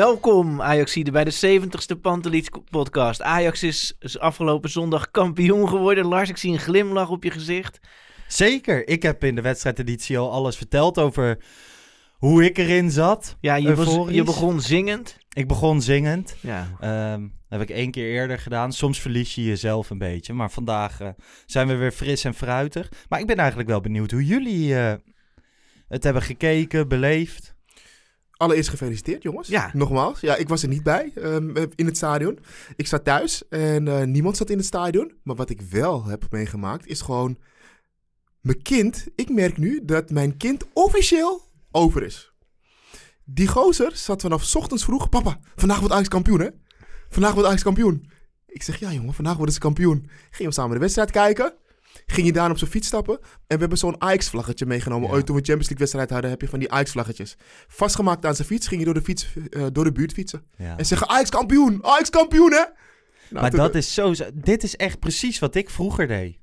Welkom Ajaxide bij de 70ste Panteliets podcast. Ajax is, is afgelopen zondag kampioen geworden. Lars, ik zie een glimlach op je gezicht. Zeker. Ik heb in de wedstrijdeditie al alles verteld over hoe ik erin zat. Ja, je, was- je begon zingend. Ik begon zingend. Ja. Ehm, dat heb ik één keer eerder gedaan. Soms verlies je jezelf een beetje. Maar vandaag eh, zijn we weer fris en fruitig. Maar ik ben eigenlijk wel benieuwd hoe jullie eh, het hebben gekeken, beleefd. Allereerst gefeliciteerd, jongens. Ja. Nogmaals. Ja, ik was er niet bij ehm, in het stadion. Ik zat thuis en eh, niemand zat in het stadion. Maar wat ik wel heb meegemaakt is gewoon... Mijn kind, ik merk nu dat mijn kind officieel over is. Die gozer zat vanaf ochtends vroeg... Papa, vandaag wordt Ajax kampioen, hè? Vandaag wordt Ajax kampioen. Ik zeg, ja jongen, vandaag worden ze kampioen. Gingen we samen de wedstrijd kijken. Ging je daar op zijn fiets stappen. En we hebben zo'n Ajax-vlaggetje meegenomen. Ja. Ooit toen we Champions League wedstrijd hadden, heb je van die Ajax-vlaggetjes. Vastgemaakt aan zijn fiets, ging je door de, fiets, eh, door de buurt fietsen. Ja. En zeggen, Ajax kampioen, Ajax kampioen, hè? Nou, maar dat is zo. Dit is echt precies wat ik vroeger deed.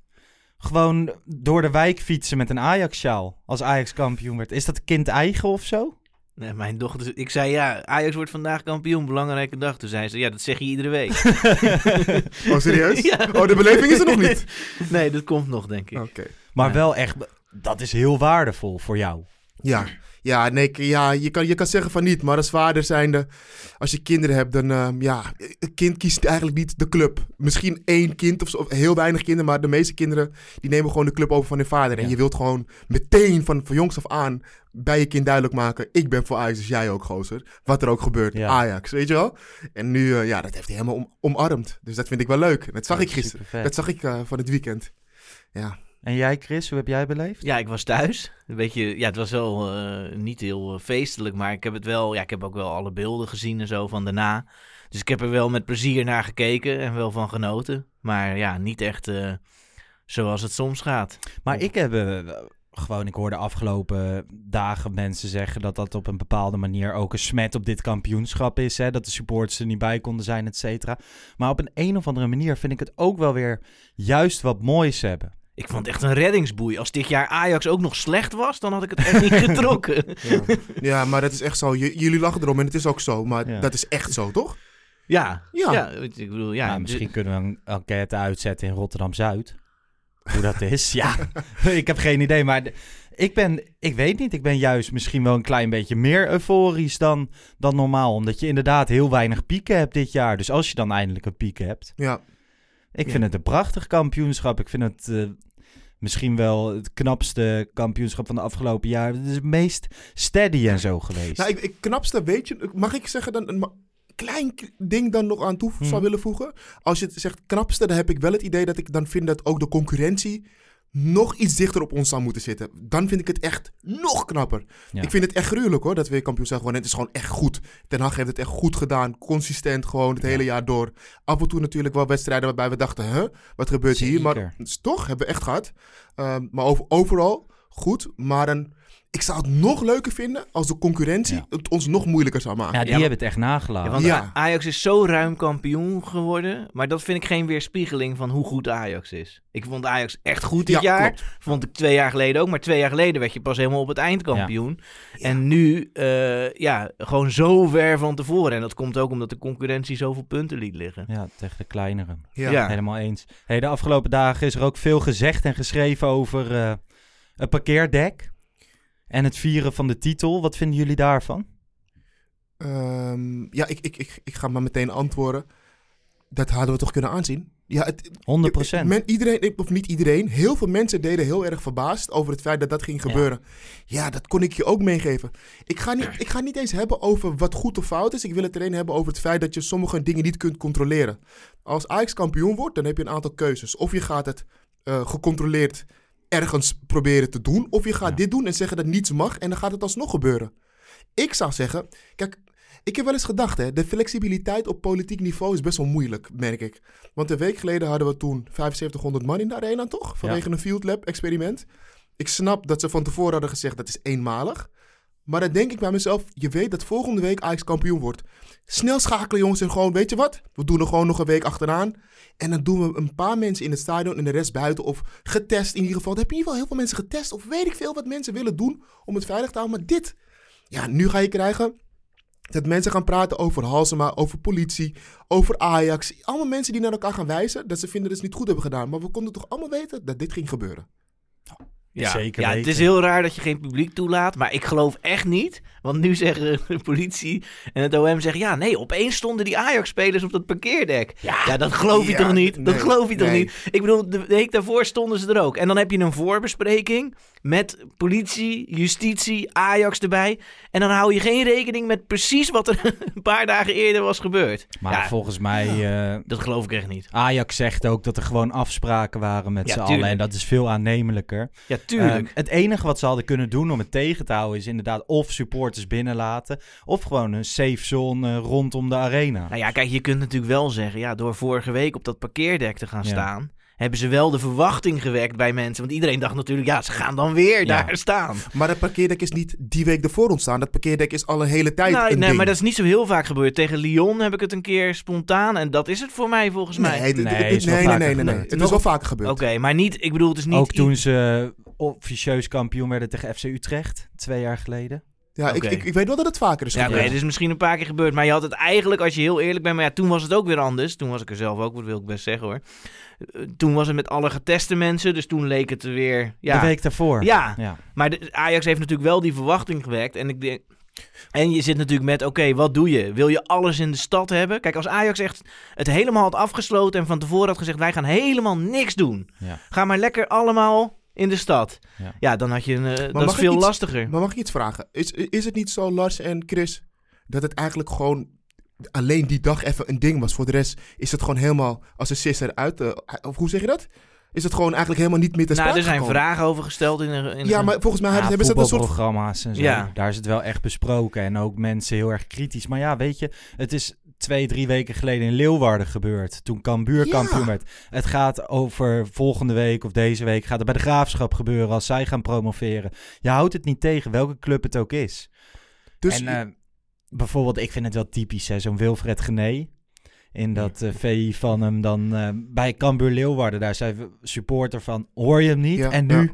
Gewoon door de wijk fietsen met een Ajax-sjaal. Als Ajax kampioen werd. Is dat kind eigen of zo? Nee, mijn dochter, ik zei ja, Ajax wordt vandaag kampioen, belangrijke dag. Toen zei ze, ja, dat zeg je iedere week. Oh, serieus? Ja. Oh, de beleving is er nog niet? Nee, dat komt nog, denk ik. Oké. Maar Ja. wel echt. Dat is heel waardevol voor jou. Ja, ja, nee, ja je, kan, je kan zeggen van niet, maar als vader zijnde, als je kinderen hebt, dan ehm, ja, een kind kiest eigenlijk niet de club. Misschien één kind of, zo, of heel weinig kinderen, maar de meeste kinderen die nemen gewoon de club over van hun vader. En Ja. je wilt gewoon meteen van, van jongs af aan bij je kind duidelijk maken, ik ben voor Ajax, dus jij ook, gozer. Wat er ook gebeurt, Ja. Ajax, weet je wel? En nu, eh, ja, dat heeft hij helemaal om- omarmd. Dus dat vind ik wel leuk. Dat zag Ja, ik gisteren. supervet. Dat zag ik eh, van het weekend. Ja. En jij, Chris, hoe heb jij beleefd? Ja, ik was thuis. Een beetje, ja, het was wel eh, niet heel eh, feestelijk, maar ik heb het wel, ja, ik heb ook wel alle beelden gezien en zo van daarna. Dus ik heb er wel met plezier naar gekeken en wel van genoten. Maar ja, niet echt eh, zoals het soms gaat. Maar ik heb eh, gewoon, ik hoorde afgelopen dagen mensen zeggen dat dat op een bepaalde manier ook een smet op dit kampioenschap is. Hè? Dat de supporters er niet bij konden zijn, et cetera. Maar op een, een of andere manier vind ik het ook wel weer juist wat moois hebben. Ik vond het echt een reddingsboei. Als dit jaar Ajax ook nog slecht was, dan had ik het echt niet getrokken. Ja. ja, maar dat is echt zo. J- jullie lachen erom en het is ook zo. Maar Ja. dat is echt zo, toch? Ja, Ja. ja. ik bedoel, ja. nou, misschien kunnen we een enquête uitzetten in Rotterdam-Zuid. Hoe dat is, ja. ik heb geen idee, maar ik ben, ik weet niet, ik ben juist misschien wel een klein beetje meer euforisch dan, dan normaal. Omdat je inderdaad heel weinig pieken hebt dit jaar. Dus als je dan eindelijk een piek hebt. Ja. Ik Ja. vind het een prachtig kampioenschap. Ik vind het eh, misschien wel het knapste kampioenschap van de afgelopen jaren. Het is het meest steady en zo geweest. Nou, ik, ik knapste, weet je, mag ik zeggen dan klein ding dan nog aan toe Hmm. zou willen voegen? Als je het zegt knapste, dan heb ik wel het idee dat ik dan vind dat ook de concurrentie nog iets dichter op ons zou moeten zitten. Dan vind ik het echt nog knapper. Ja. Ik vind het echt gruwelijk hoor, dat we weer kampioen zijn geworden. Het is gewoon echt goed. Ten Hag heeft het echt goed gedaan, consistent gewoon het hele jaar door. Af en toe natuurlijk wel wedstrijden waarbij we dachten, huh, wat gebeurt hier? Maar is toch, hebben we echt gehad. Ehm, maar over, overal goed, maar dan... Ik zou het nog leuker vinden als de concurrentie Ja. het ons nog moeilijker zou maken. ja, die hebben het echt nagelaten. Ja, want Ajax is zo ruim kampioen geworden. Maar dat vind ik geen weerspiegeling van hoe goed Ajax is. Ik vond Ajax echt goed dit Ja, jaar. klopt. Vond ik twee jaar geleden ook. Maar twee jaar geleden werd je pas helemaal op het eind kampioen. En nu, eh, ja, gewoon zo ver van tevoren. En dat komt ook omdat de concurrentie zoveel punten liet liggen. Ja, tegen de kleinere. Ja. Ja. Helemaal eens. Hey, de afgelopen dagen is er ook veel gezegd en geschreven over eh een parkeerdek. En het vieren van de titel. Wat vinden jullie daarvan? Ehm, ja, ik, ik, ik, ik ga maar meteen antwoorden. Dat hadden we toch kunnen aanzien? Ja, het, 100 procent. Men, iedereen, of niet iedereen, heel veel mensen deden heel erg verbaasd over het feit dat dat ging gebeuren. Ja, dat kon ik je ook meegeven. Ik ga, niet, ik ga niet eens hebben over wat goed of fout is. Ik wil het alleen hebben over het feit dat je sommige dingen niet kunt controleren. Als Ajax kampioen wordt, dan heb je een aantal keuzes. Of je gaat het eh, gecontroleerd ergens proberen te doen. Of je gaat dit doen en zeggen dat niets mag en dan gaat het alsnog gebeuren. Ik zou zeggen, kijk, ik heb wel eens gedacht, hè, de flexibiliteit op politiek niveau is best wel moeilijk, merk ik. Want een week geleden hadden we toen 7500 man in de arena, toch? Vanwege een Field Lab experiment. Ik snap dat ze van tevoren hadden gezegd dat is eenmalig. Maar dan denk ik bij mezelf, je weet dat volgende week Ajax kampioen wordt. Snel schakelen jongens en gewoon, weet je wat? We doen er gewoon nog een week achteraan. En dan doen we een paar mensen in het stadion en de rest buiten. Of getest in ieder geval. Dan heb je in ieder geval heel veel mensen getest. Of weet ik veel wat mensen willen doen om het veilig te houden. Maar dit, ja, nu ga je krijgen dat mensen gaan praten over Halsema, over politie, over Ajax. Allemaal mensen die naar elkaar gaan wijzen dat ze vinden dat ze het niet goed hebben gedaan. Maar we konden toch allemaal weten dat dit ging gebeuren. Ja, Zeker ja het is heel raar dat je geen publiek toelaat. Maar ik geloof echt niet. Want nu zeggen de politie en het OM zeggen... Ja, nee, opeens stonden die Ajax-spelers op dat parkeerdek. Ja, dat geloof je Ja, toch niet? dat geloof je toch niet? Ik bedoel, de week daarvoor stonden ze er ook. En dan heb je een voorbespreking met politie, justitie, Ajax erbij. En dan hou je geen rekening met precies wat er een paar dagen eerder was gebeurd. Maar ja, volgens mij, eh, dat geloof ik echt niet. Ajax zegt ook dat er gewoon afspraken waren met z'n allen. En dat is veel aannemelijker. Ja, tuurlijk. Ehm, het enige wat ze hadden kunnen doen om het tegen te houden... is inderdaad of supporters binnenlaten... of gewoon een safe zone eh, rondom de arena. Nou ja, kijk, je kunt natuurlijk wel zeggen, ja, door vorige week op dat parkeerdek te gaan Ja. staan, hebben ze wel de verwachting gewekt bij mensen. Want iedereen dacht natuurlijk, ja, ze gaan dan weer Ja. daar staan. Maar dat parkeerdek is niet die week ervoor ontstaan. Dat parkeerdek is al een hele tijd Nou, een nee, ding. maar dat is niet zo heel vaak gebeurd. Tegen Lyon heb ik het een keer spontaan en dat is het voor mij volgens mij. Nee, Nee, het- is wel nee, nee, nee, nee, nee. gebeurd. Het is wel vaker gebeurd. Oké, maar niet, ik bedoel, het is niet... ook toen ze officieus kampioen werden tegen FC Utrecht... twee jaar geleden. Ja, ik, ik, ik weet wel dat het vaker is Ja, oké, gebeurd. het is misschien een paar keer gebeurd, maar je had het eigenlijk, als je heel eerlijk bent, maar ja, toen was het ook weer anders. Toen was ik er zelf ook, dat wil ik best zeggen hoor. Eh, Toen was het met alle geteste mensen, dus toen leek het er weer... Ja, De week daarvoor. ja, ja. Maar de, Ajax heeft natuurlijk wel die verwachting gewekt. En, ik denk, en je zit natuurlijk met, oké, wat doe je? Wil je alles in de stad hebben? Kijk, als Ajax echt het helemaal had afgesloten... en van tevoren had gezegd, wij gaan helemaal niks doen. Ja. Ga maar lekker allemaal in de stad. Ja. Ja, dan had je een... eh, dat is veel iets- lastiger. Maar mag ik iets vragen? Is, is het niet zo, Lars en Chris, dat het eigenlijk gewoon alleen die dag even een ding was? Voor de rest is het gewoon helemaal als een sisser uit. eh, of hoe zeg je dat? Is het gewoon eigenlijk helemaal niet meer te Nou, sprake er zijn gekomen? vragen over gesteld in een... In Ja, maar volgens mij Ja, hebben ze dat een soort... voetbalprogramma's en zo. Ja. Daar is het wel echt besproken. En ook mensen heel erg kritisch. Maar ja, weet je, het is twee, drie weken geleden in Leeuwarden gebeurd. Toen Cambuur Ja. kampioen werd. Het gaat over volgende week of deze week gaat het bij de Graafschap gebeuren als zij gaan promoveren. Je houdt het niet tegen, welke club het ook is. Dus en eh, bijvoorbeeld, ik vind het wel typisch, hè, zo'n Wilfred Gené. In dat eh, VI van hem dan eh, bij Cambuur Leeuwarden. Daar we supporter van, hoor je hem niet? Ja, en nu ja.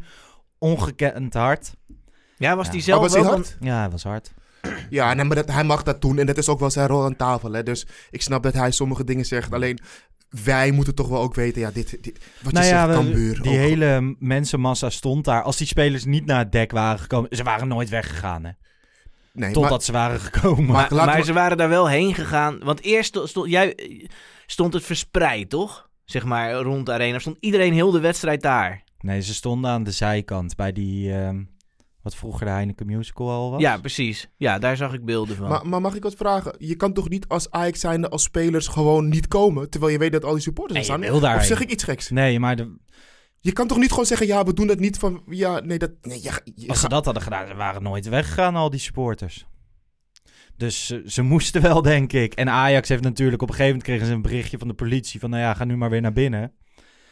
ongekend hard. ja, was Ja. die Oh, zelf was wel... hard? Ja, hij was hard. Ja, nee, maar dat, hij mag dat doen en dat is ook wel zijn rol aan tafel. Hè? Dus ik snap dat hij sommige dingen zegt. Alleen wij moeten toch wel ook weten, ja, dit, dit wat Nou je ja, zegt, Cambuur. die ook- hele mensenmassa stond daar. Als die spelers niet naar het dek waren gekomen, ze waren nooit weggegaan. Hè? nee, Totdat maar, ze waren gekomen. Maar- Maar, laten maar we- ze waren daar wel heen gegaan. Want eerst stond, stond, jij, stond het verspreid, toch? Zeg maar, rond de arena. Stond iedereen heel de wedstrijd daar. Nee, ze stonden aan de zijkant bij die, ehm, wat vroeger de Heineken Musical al was. Ja, precies. Ja, daar zag ik beelden van. maar, maar mag ik wat vragen? Je kan toch niet als Ajax zijnde als spelers gewoon niet komen, terwijl je weet dat al die supporters er staan? daarheen. Of zeg ik iets geks? Nee, maar de- Je kan toch niet gewoon zeggen, ja, we doen dat niet van, ja, nee, dat, nee, ja, je als ze dat hadden gedaan, ze waren nooit weggegaan, al die supporters. Dus ze, ze moesten wel, denk ik. En Ajax heeft natuurlijk op een gegeven moment kregen ze een berichtje van de politie van, nou ja, ga nu maar weer naar binnen.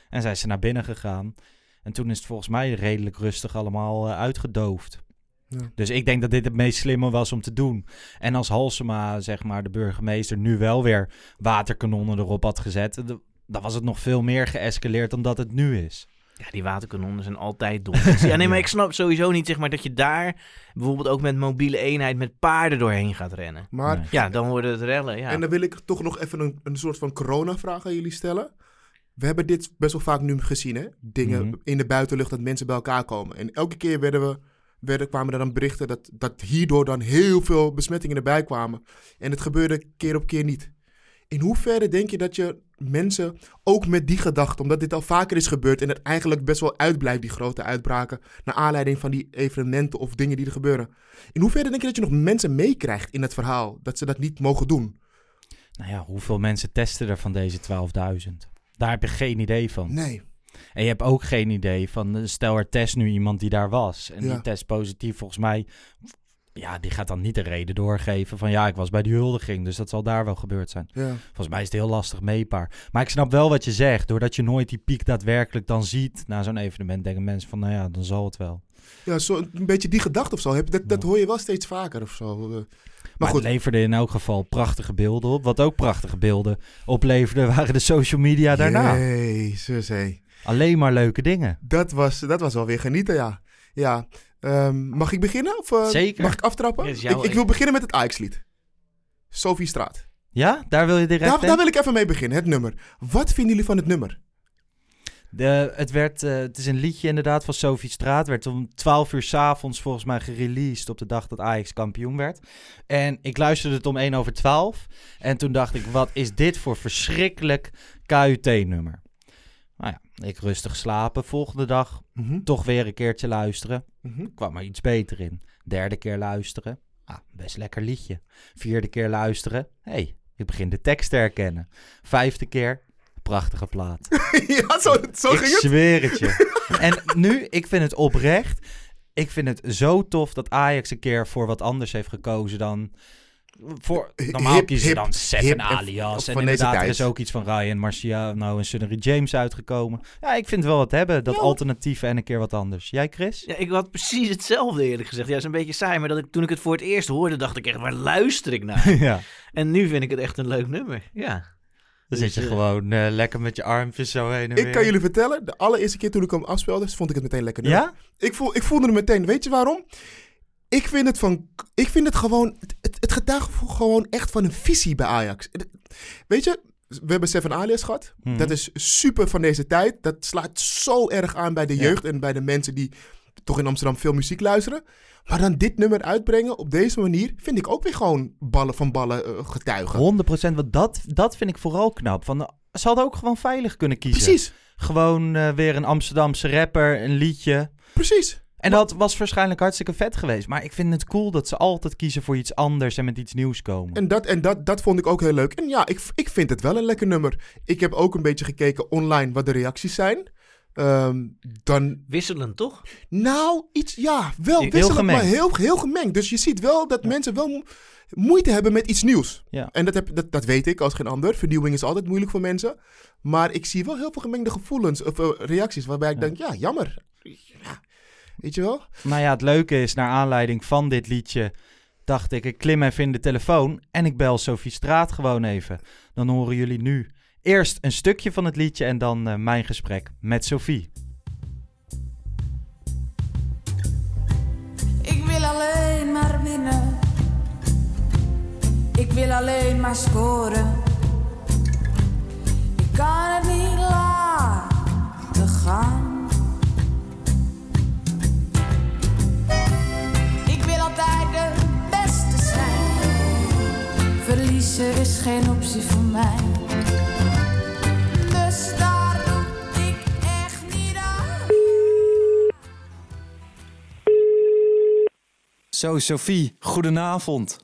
En zijn ze naar binnen gegaan. En toen is het volgens mij redelijk rustig allemaal eh, uitgedoofd. Ja. Dus ik denk dat dit het meest slimme was om te doen. En als Halsema, zeg maar, de burgemeester, nu wel weer waterkanonnen erop had gezet, d- dan was het nog veel meer geëscaleerd dan dat het nu is. Ja, die waterkanonnen zijn altijd dom. ja, nee, maar ik snap sowieso niet zeg maar, dat je daar bijvoorbeeld ook met mobiele eenheid met paarden doorheen gaat rennen. Maar, Nee. Ja, dan worden het rellen. Ja. en dan wil ik toch nog even een, een soort van corona-vraag aan jullie stellen. We hebben dit best wel vaak nu gezien, hè? Dingen Mhm. in de buitenlucht dat mensen bij elkaar komen. En elke keer werden we, werden, kwamen er dan berichten dat, dat hierdoor dan heel veel besmettingen erbij kwamen. En het gebeurde keer op keer niet. in hoeverre denk je dat je mensen, ook met die gedachte, omdat dit al vaker is gebeurd en het eigenlijk best wel uitblijft, die grote uitbraken, naar aanleiding van die evenementen of dingen die er gebeuren. In hoeverre denk je dat je nog mensen meekrijgt in het verhaal, dat ze dat niet mogen doen? Nou ja, hoeveel mensen testen er van deze 12.000? Daar heb je geen idee van. Nee. En je hebt ook geen idee van, eh, stel er test nu iemand die daar was. En Ja. die test positief, volgens mij, ja, die gaat dan niet de reden doorgeven van, ja, ik was bij de huldiging, dus dat zal daar wel gebeurd zijn. Ja. Volgens mij is het heel lastig meetbaar. Maar ik snap wel wat je zegt, doordat je nooit die piek daadwerkelijk dan ziet na zo'n evenement, denken mensen van, nou ja, dan zal het wel. Ja, zo, een beetje die gedachte of zo. Heb- Dat, dat hoor je wel steeds vaker of zo. eh. Maar, Maar goed, het leverde in elk geval prachtige beelden op. Wat ook prachtige beelden opleverde, waren de social media daarna. Jezus, hé. Alleen maar leuke dingen. Dat was, dat was wel weer genieten, ja. Ja. Ehm, mag ik beginnen? Of, eh, Zeker. Mag ik aftrappen? Ik, ik wil beginnen met het Ajax-lied. Sophie Straat. Ja, daar wil je direct daar wil ik even mee beginnen, het nummer. Wat vinden jullie van het nummer? De, het, werd, eh, het is een liedje inderdaad van Sophie Straat. Werd om 12 uur s'avonds volgens mij gereleased op de dag dat Ajax kampioen werd. En ik luisterde het om 1 over 12. En toen dacht ik, wat is dit voor verschrikkelijk KUT-nummer? Nou ja, ik rustig slapen. Volgende dag Mhm, toch weer een keertje luisteren. mhm. kwam er iets beter in. Derde keer luisteren. Ah, best lekker liedje. Vierde keer luisteren. hey, ik begin de tekst te herkennen. Vijfde keer, prachtige plaat. ja, zo, zo ik ging het. zweer het je. en nu, ik vind het oprecht. Ik vind het zo tof dat Ajax een keer voor wat anders heeft gekozen dan... Voor, normaal Hip, kiezen ze hip, dan Seven hip en- alias. En inderdaad, er is ook iets van Ryan Marciano en Sunnery James uitgekomen. Ja, ik vind wel wat hebben. Dat Ja. alternatieve en een keer wat anders. Jij, Chris? Ja, ik had precies hetzelfde eerlijk gezegd. Ja, is een beetje saai, maar dat ik, toen ik het voor het eerst hoorde, dacht ik echt, waar luister ik naar? ja. en nu vind ik het echt een leuk nummer. Ja. Dan Dus, zit je eh, gewoon eh, lekker met je armpjes zo heen en weer. Ik kan jullie vertellen, de allereerste keer toen ik hem afspeelde, vond ik het meteen lekker. Ja? Ik, voel, ik voelde hem meteen. Weet je waarom? Ik vind het, van, ik vind het gewoon... Het, het, getuigt gewoon echt van een visie bij Ajax. Weet je, we hebben Seven Alias gehad. Mhm. Dat is super van deze tijd. Dat slaat zo erg aan bij de Ja. jeugd en bij de mensen die toch in Amsterdam veel muziek luisteren. Maar dan dit nummer uitbrengen op deze manier, vind ik ook weer gewoon ballen van ballen eh, getuigen. 100%, want dat, dat vind ik vooral knap. Van, eh, ze hadden ook gewoon veilig kunnen kiezen. Precies, Gewoon eh, weer een Amsterdamse rapper, een liedje. precies. En dat was waarschijnlijk hartstikke vet geweest. Maar ik vind het cool dat ze altijd kiezen voor iets anders en met iets nieuws komen. En, dat, en dat, dat vond ik ook heel leuk. En ja, ik, ik vind het wel een lekker nummer. Ik heb ook een beetje gekeken online wat de reacties zijn. Ehm, dan, Wisselend, toch? nou, iets, ja, wel Heel wisselend, gemengd. maar heel, heel gemengd. Dus je ziet wel dat mensen wel mo- moeite hebben met iets nieuws. Ja. En dat, heb, dat, dat weet ik als geen ander. Vernieuwing is altijd moeilijk voor mensen. Maar ik zie wel heel veel gemengde gevoelens of eh, reacties waarbij ik Ja. denk, ja, jammer. Ja, weet je wel? Nou ja, het leuke is, naar aanleiding van dit liedje... dacht ik, ik klim even in de telefoon en ik bel Sophie Straat gewoon even. Dan horen jullie nu eerst een stukje van het liedje... en dan eh, mijn gesprek met Sophie. Ik wil alleen maar winnen. Ik wil alleen maar scoren. Ik kan het niet laten gaan. Ik wil altijd de beste zijn. Verliezen is geen optie voor mij. Dus daar doe ik echt niet aan. Zo, Sophie, goedenavond.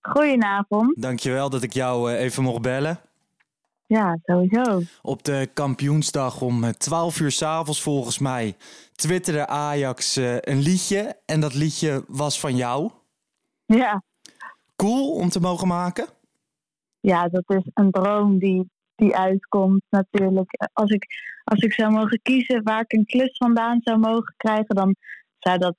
Goedenavond. Dankjewel dat ik jou eh, even mocht bellen. Ja, sowieso. Op de kampioensdag om eh, 12 uur s'avonds volgens mij twitterde Ajax eh, een liedje. En dat liedje was van jou. Ja, Cool om te mogen maken. ja dat is een droom die, die uitkomt natuurlijk. Als ik, als ik zou mogen kiezen waar ik een klus vandaan zou mogen krijgen, dan zou dat,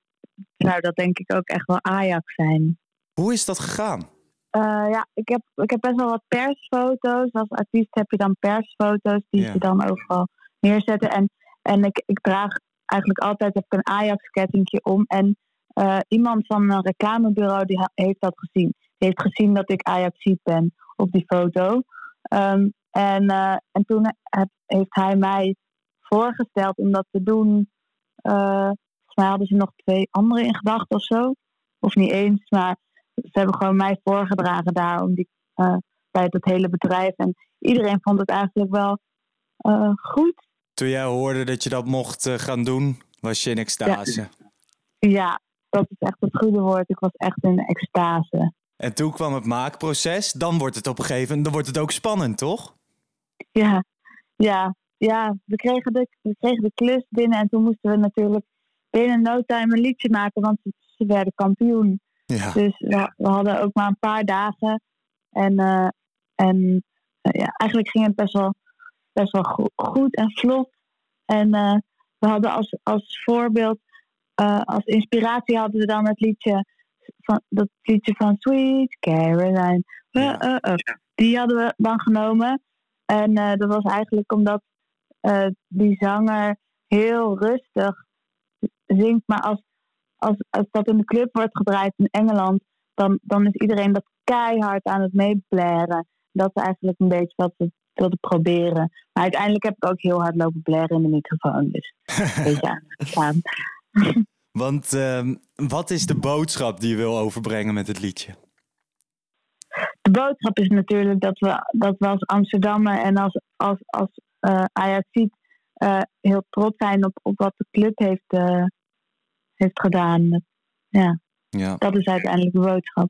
zou dat denk ik ook echt wel Ajax zijn. Hoe is dat gegaan? Eh, ja, ik heb, ik heb best wel wat persfoto's. Als artiest heb je dan persfoto's die Ja. je dan overal neerzetten. En, en ik, ik draag eigenlijk altijd heb ik een Ajax-kettingje om. En eh, iemand van een reclamebureau die heeft dat gezien. Die heeft gezien dat ik Ajaxiet ben op die foto. Ehm, en, eh, en toen heb- heeft hij mij voorgesteld om dat te doen. Volgens mij hadden ze nog twee anderen in gedachten of zo. Of niet eens, maar ze hebben gewoon mij voorgedragen daar om die, eh, bij dat hele bedrijf. En iedereen vond het eigenlijk wel goed. Toen jij hoorde dat je dat mocht gaan doen, was je in extase. Ja, dat is echt het goede woord. Ik was echt in extase. En toen kwam het maakproces. Dan wordt het op een gegeven moment dan wordt het ook spannend, toch? Ja, ja, ja. We kregen, de, we kregen de klus binnen en toen moesten we natuurlijk binnen no time een liedje maken, want ze werden kampioen. Ja. Dus we, we hadden ook maar een paar dagen. En, eh, en eh, ja, eigenlijk ging het best wel, best wel go- goed en vlot. En eh, we hadden als, als voorbeeld, als inspiratie hadden we dan het liedje van, dat liedje van Sweet Caroline. Uh, uh, uh. Die hadden we dan genomen. En eh, dat was eigenlijk omdat eh, die zanger heel rustig zingt. Maar als, als, als dat in de club wordt gedraaid in Engeland, dan, dan is iedereen dat keihard aan het meeblaren. Dat is eigenlijk een beetje wat we wilden proberen. Maar uiteindelijk heb ik ook heel hard lopen blaren in de microfoon. Dus een beetje. Want ehm, wat is de boodschap die je wil overbrengen met het liedje? De boodschap is natuurlijk dat we, dat we als Amsterdammer en als, als, als Ajax eh heel trots zijn op, op wat de club heeft, eh, heeft gedaan. Ja, Ja. dat is uiteindelijk de boodschap.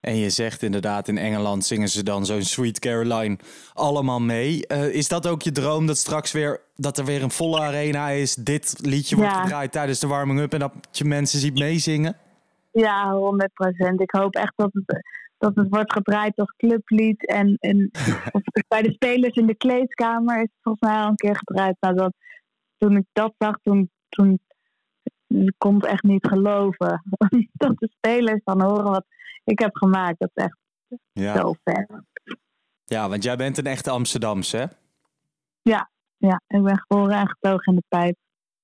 En je zegt inderdaad, in Engeland zingen ze dan zo'n Sweet Caroline allemaal mee. Is dat ook je droom dat straks weer dat er weer een volle arena is, dit liedje wordt Ja. gedraaid tijdens de warming-up en dat je mensen ziet meezingen? Ja, 100 procent. Ik hoop echt dat het, dat het wordt gedraaid als clublied. En, en of bij de spelers in de kleedkamer is het volgens mij al een keer gedraaid. Maar dat, toen ik dat zag, toen, toen ik kon het echt niet geloven. dat de spelers dan horen wat ik heb gemaakt. Dat is echt Ja. zo ver. Ja, want jij bent een echte Amsterdamse, hè? Ja, ja, ik ben geboren en getogen in de pijp.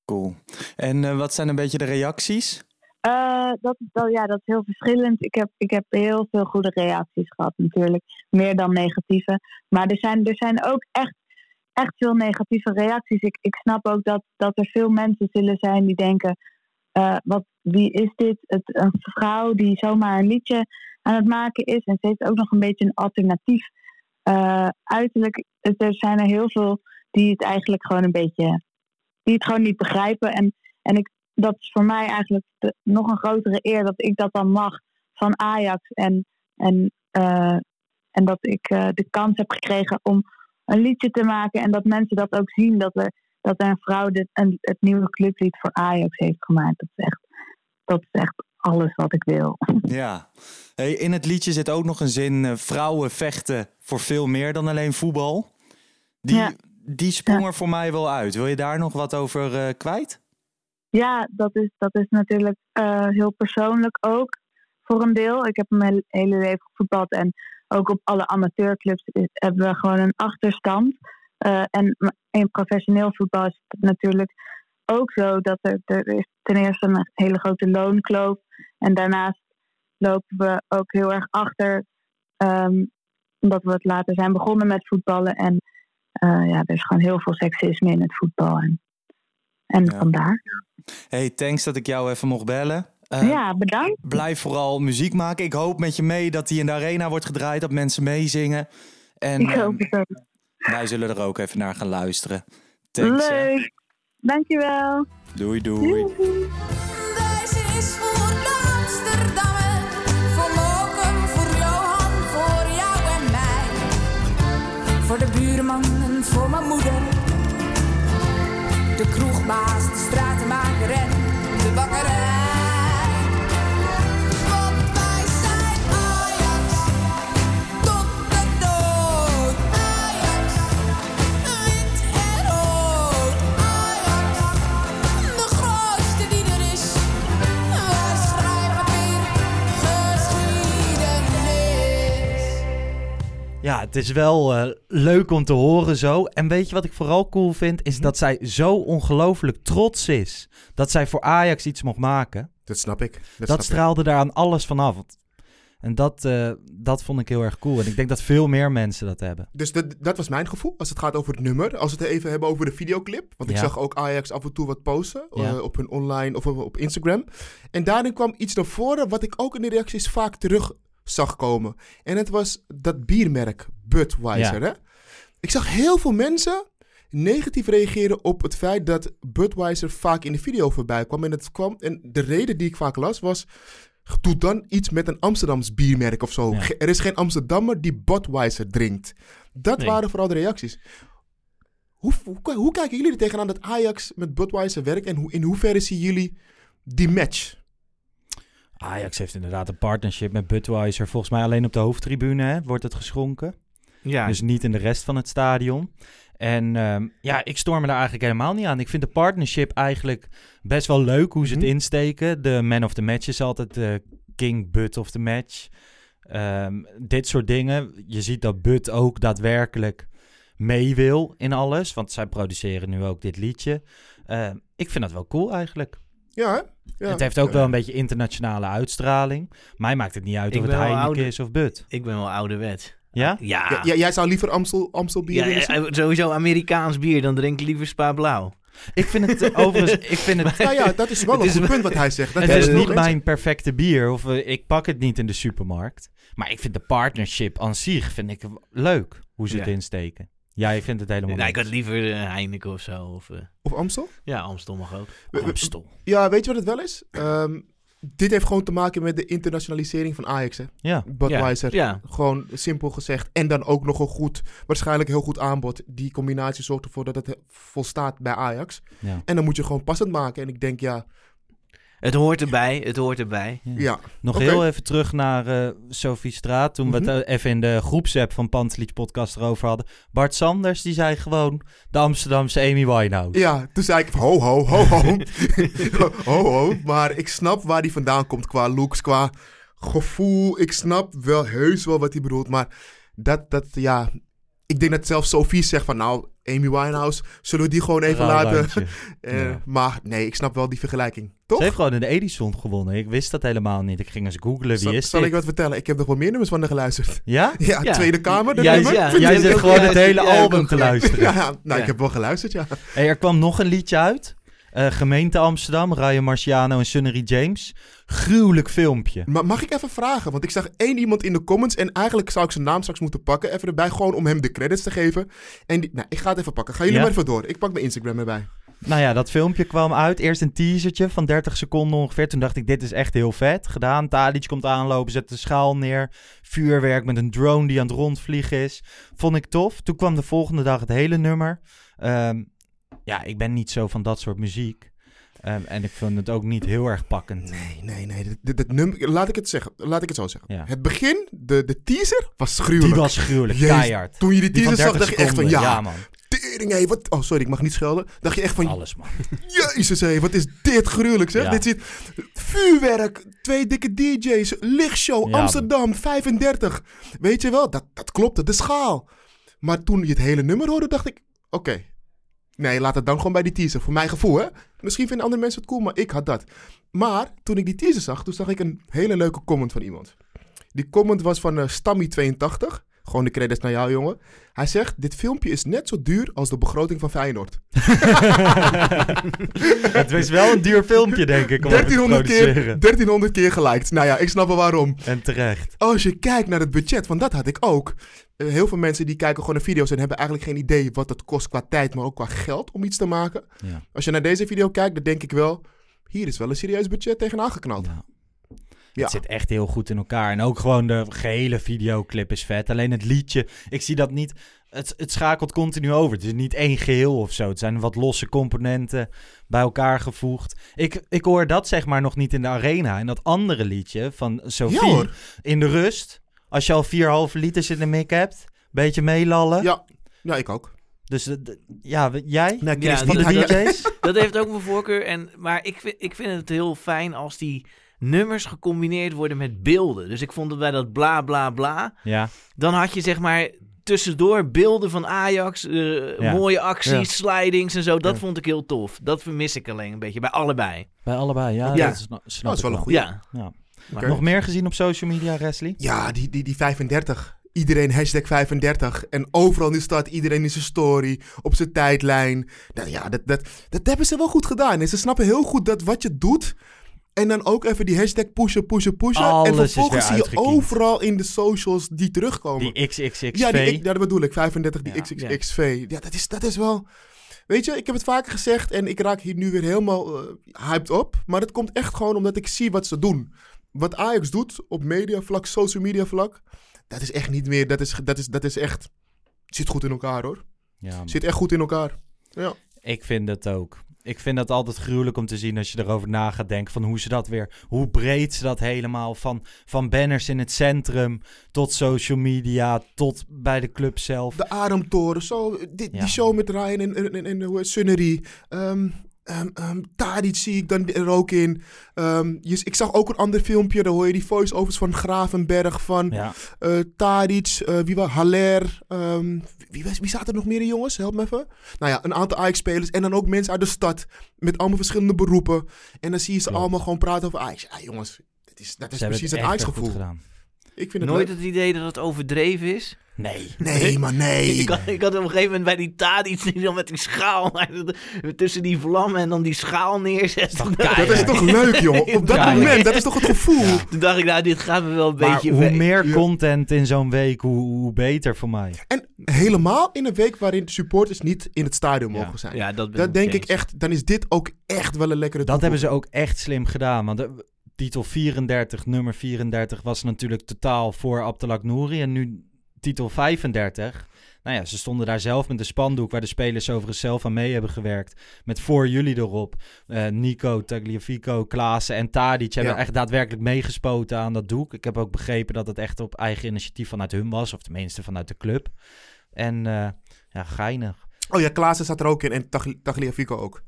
Cool. En eh, wat zijn een beetje de reacties? Eh, dat, wel- ja, dat is heel verschillend. Ik heb, ik heb heel veel goede reacties gehad natuurlijk. Meer dan negatieve. Maar er zijn, er zijn ook echt, echt veel negatieve reacties. Ik, ik snap ook dat, dat er veel mensen zullen zijn die denken... eh, wat, wie is dit? Het, een vrouw die zomaar een liedje aan het maken is. En ze heeft ook nog een beetje een alternatief eh, uiterlijk. Het- Er zijn er heel veel die het eigenlijk gewoon een beetje... die het gewoon niet begrijpen. En, en ik, dat is voor mij eigenlijk de- nog een grotere eer dat ik dat dan mag van Ajax. En, en, eh, en dat ik eh, de kans heb gekregen om een liedje te maken. En dat mensen dat ook zien. Dat er, dat een vrouw dit, een, het nieuwe clublied voor Ajax heeft gemaakt. Dat is echt, dat is echt alles wat ik wil. Ja. Hey, in het liedje zit ook nog een zin: eh, vrouwen vechten voor veel meer dan alleen voetbal. Die, Ja. die sprong er voor mij wel uit. Wil je daar nog wat over kwijt? Ja, dat is, dat is natuurlijk eh, heel persoonlijk ook voor een deel. Ik heb mijn hele leven gevoetbald en ook op alle amateurclubs hebben we gewoon een achterstand. Eh, en in professioneel voetbal is het natuurlijk ook zo dat er, er ten eerste een hele grote loonkloof. En daarnaast lopen we ook heel erg achter, ehm, omdat we het later zijn begonnen met voetballen. En eh, ja, er is gewoon heel veel seksisme in het voetbal. En, en Ja. vandaar. Hey, thanks dat ik jou even mocht bellen. Eh, ja, bedankt. Blijf vooral muziek maken. Ik hoop met je mee dat die in de arena wordt gedraaid, dat mensen meezingen. En Ik hoop ehm, het ook. wij zullen er ook even naar gaan luisteren. Thanks. hè. Leuk. Dankjewel. Doei, doei. Deze is voor de Amsterdammer, voor Mokum, voor Johan, voor jou en mij. Voor de buurman en voor mijn moeder. De kroegbaas, de stratenmaker en de bakkerij. Het is wel eh, leuk om te horen zo. En weet je wat ik vooral cool vind? Is dat zij zo ongelooflijk trots is. Dat zij voor Ajax iets mocht maken. Dat snap ik. Dat, Dat, snap ik. straalde daar aan alles vanaf. En dat, eh, dat vond ik heel erg cool. En ik denk dat veel meer mensen dat hebben. Dus dat, dat was mijn gevoel als het gaat over het nummer. Als we het even hebben over de videoclip. Want ik zag ook Ajax af en toe wat posten eh, op hun online of op Instagram. En daarin kwam iets naar voren wat ik ook in de reacties vaak terug zag komen. En het was dat biermerk Budweiser. Ja. Hè? Ik zag heel veel mensen negatief reageren op het feit dat Budweiser vaak in de video voorbij kwam. En, het kwam, en de reden die ik vaak las was... Doe dan iets met een Amsterdams biermerk of zo. Ja. Er is geen Amsterdammer die Budweiser drinkt. Dat Nee. waren vooral de reacties. Hoe, hoe, hoe kijken jullie er tegenaan dat Ajax met Budweiser werkt? En hoe, in hoeverre zien jullie die match? Ajax heeft inderdaad een partnership met Budweiser. Volgens mij alleen op de hoofdtribune hè, wordt het geschonken. Ja, Dus niet in de rest van het stadion. En ehm, ja, ik storm me daar eigenlijk helemaal niet aan. Ik vind de partnership eigenlijk best wel leuk hoe ze het Mhm. insteken. De man of the match is altijd de king Bud of the match. Ehm, dit soort dingen. Je ziet dat Bud ook daadwerkelijk mee wil in alles. Want zij produceren nu ook dit liedje. Ehm, ik vind dat wel cool eigenlijk. Ja, hè? Ja. Het heeft ook wel een beetje internationale uitstraling. Mij maakt het niet uit Ik of het Heineken is of Bud. ik ben wel ouderwet. Ja? Ja, Ja, jij- zou liever Amstel, Amstel bier Ja, willen zien? ja, sowieso Amerikaans bier, dan drink ik liever Spa Blauw. Ik vind het eh, overigens... Ik vind het, Nou ja, dat is wel Het een is goed wel- punt wat hij zegt. Dat het is niet mijn perfecte bier. Of eh, ik pak het niet in de supermarkt. Maar ik vind de partnership aan zich vind ik leuk. Hoe ze het Ja. insteken. Jij vindt het helemaal Nou, ik niks. had liever eh, Heineken of zo. Of, eh, Of Amstel? ja, Amstel mag ook. Amstel. Ja, weet je wat het wel is? Ehm, dit heeft gewoon te maken met de internationalisering van Ajax, hè? Ja. Budweiser. Ja. Gewoon simpel gezegd. En dan ook nog een goed, waarschijnlijk heel goed aanbod. Die combinatie zorgt ervoor dat het volstaat bij Ajax. Ja. En dan moet je gewoon passend maken. En ik denk, ja, Het hoort erbij, het hoort erbij. ja. Nog heel even terug naar eh Sophie Straat. Toen we Mhm. het eh, even in de groepsapp van Pantelich podcast erover hadden. Bart Sanders die zei gewoon de Amsterdamse Amy Winehouse. Ja, toen zei ik, ho, ho, ho, ho. ho, ho. Maar ik snap waar die vandaan komt qua looks, qua gevoel. Ik snap wel heus wel wat hij bedoelt. Maar dat, dat, ja... Ik denk dat zelfs Sophie zegt van, nou, Amy Winehouse, zullen we die gewoon even laten... Eh, Ja. Maar nee, ik snap wel die vergelijking. Toch? Ze heeft gewoon in de Edison gewonnen. Ik wist dat helemaal niet. Ik ging eens googlen. Wie zal is zal dit? ik wat vertellen? Ik heb nog wel meer nummers van haar geluisterd. Ja? Ja, Ja. Tweede Kamer, de Jij, nummer. ja, jij zit gewoon het hele Ja, album te luisteren. Ja, nou, Ja. ik heb wel geluisterd, ja. Hey, er kwam nog een liedje uit. Eh, gemeente Amsterdam, Ryan Marciano en Sunnery James. Gruwelijk filmpje. Maar mag ik even vragen? Want ik zag één iemand in de comments en eigenlijk zou ik zijn naam straks moeten pakken. Even erbij, gewoon om hem de credits te geven. En die, nou, ik ga het even pakken. Gaan jullie Ja? maar even door. Ik pak mijn Instagram erbij. Nou ja, dat filmpje kwam uit. Eerst een teasertje van 30 seconden ongeveer. Toen dacht ik, dit is echt heel vet. Gedaan. Tadic komt aanlopen, zet de schaal neer. Vuurwerk met een drone die aan het rondvliegen is. Vond ik tof. Toen kwam de volgende dag het hele nummer. Ehm, ja, ik ben niet zo van dat soort muziek. Ehm, en ik vind het ook niet heel erg pakkend. Nee, nee, nee. Dit, dit, dit nummer, laat ik het zeggen. Laat ik het zo zeggen. Ja. Het begin, de, de teaser, was gruwelijk. Die was gruwelijk, Jezus, keihard. Toen je die teaser zag, 30 dacht je echt van, ja, Ja, man. tering, hé, wat... Oh, sorry, ik mag niet schelden. Dacht je echt van, Alles, man. jezus, hé, wat is dit gruwelijk, zeg. Ja. Dit zit vuurwerk, twee dikke DJ's, lichtshow, Amsterdam, 35. Weet je wel, dat, dat klopte, de schaal. Maar toen je het hele nummer hoorde, dacht ik, oké. Nee, laat het dan gewoon bij die teaser. Voor mijn gevoel, hè. Misschien vinden andere mensen het cool, maar ik had dat. Maar toen ik die teaser zag, toen zag ik een hele leuke comment van iemand. Die comment was van eh, Stammy82. Gewoon de credits naar jou, jongen. Hij zegt, dit filmpje is net zo duur als de begroting van Feyenoord. het is wel een duur filmpje, denk ik, om even te 1300 keer, produceren. 1300 keer geliked. Nou ja, ik snap wel waarom. En terecht. Als je kijkt naar het budget, want dat had ik ook. Heel veel mensen die kijken gewoon naar video's en hebben eigenlijk geen idee wat het kost qua tijd, maar ook qua geld om iets te maken. Ja. Als je naar deze video kijkt, dan denk ik wel, hier is wel een serieus budget tegenaan geknald. Ja. Ja. Het zit echt heel goed in elkaar. En ook gewoon de gehele videoclip is vet. Alleen het liedje, ik zie dat niet. Het, het schakelt continu over. Het is niet één geheel of zo. Het zijn wat losse componenten bij elkaar gevoegd. Ik, ik hoor dat zeg maar nog niet in de arena. En dat andere liedje van Sophie Ja, in de rust. Als je al 4,5 liters in de mik hebt. Beetje meelallen. Ja, ja ik ook. Dus eh, ja, jij? Nee, Ja, Chris, Van de niet- DJ's? Dat heeft ook mijn voorkeur. En, maar ik vind, ik vind het heel fijn als die nummers gecombineerd worden met beelden. Dus ik vond het bij dat bla bla bla. Ja. Dan had je zeg maar tussendoor beelden van Ajax. eh, Ja. Mooie acties, Ja. slidings en zo. Dat Ja. vond ik heel tof. Dat vermis ik alleen een beetje bij allebei. Bij allebei, ja. Ja. Dat is, snap dat is wel een goeie. Ja. Ja. Maar Nog meer gezien op social media, Wesley? Ja, die, die, die 35. Iedereen hashtag 35. En overal nu staat iedereen in zijn story, op zijn tijdlijn. Nou ja, dat, dat, dat hebben ze wel goed gedaan. En ze snappen heel goed dat wat je doet, En dan ook even die hashtag pushen, pushen, pushen. Alles en vervolgens zie je overal in de socials die terugkomen. Die XXXV. Ja, die, ja, dat bedoel ik. 35, die Ja. XXXV. Ja, dat, is, dat is wel... Weet je, ik heb het vaker gezegd en ik raak hier nu weer helemaal eh, hyped op. Maar dat komt echt gewoon omdat ik zie wat ze doen. Wat Ajax doet op mediavlak, social media vlak. Dat is echt niet meer... Dat is, dat is, dat is echt... Zit goed in elkaar hoor. Ja. Zit echt goed in elkaar. Ja. Ik vind het ook. Ik vind dat altijd gruwelijk om te zien als je erover na gaat denken van hoe ze dat weer, hoe breed ze dat helemaal van, van banners in het centrum tot social media tot bij de club zelf. De Ademtoren, zo, die, Ja. die show met Ryan en, en, en, en Sunnery. Ehm ehm ehm, Tadic zie ik dan er ook in. Ehm, je, ik zag ook een ander filmpje, daar hoor je die voice-overs van Gravenberg, van Ja. eh Tadic, eh, wie was Haller. wie, was, wie zaten er nog meer in, jongens? Help me even. Nou ja, een aantal Ajax-spelers en dan ook mensen uit de stad met allemaal verschillende beroepen. En dan zie je ze Klopt. allemaal gewoon praten over Ajax. Ja, jongens, dat is, dat is precies het goed Ajax-gevoel. Ik vind het Nooit leuk. het idee dat het overdreven is? Nee. Nee, maar nee. Ik had, ik had op een gegeven moment bij die Tadic die dan met die schaal tussen die vlammen en dan die schaal neerzet. Dat is toch leuk, jongen? Op dat Ja, moment, dat is toch het gevoel? Toen dacht ik, nou, dit gaat me wel een Maar beetje hoe weg. meer content in zo'n week, hoe, hoe beter voor mij. En helemaal in een week waarin de supporters niet in het stadion Ja. mogen zijn. Ja, dat ben Dat ik denk eens. ik echt, dan is dit ook echt wel een lekkere Dat hebben ze ook echt slim gedaan. Want titel 34, nummer 34 was natuurlijk totaal voor Abdelak Nouri. En nu titel 35. Nou ja, ze stonden daar zelf met een spandoek waar de spelers overigens zelf aan mee hebben gewerkt. Met voor jullie erop. Eh, Nico, Tagliafico, Klaassen en Tadic hebben Ja. echt daadwerkelijk meegespoten aan dat doek. Ik heb ook begrepen dat het echt op eigen initiatief vanuit hun was. Of tenminste vanuit de club. En eh, ja, geinig. Oh ja, Klaassen zat er ook in en Tagli- Tagliafico ook.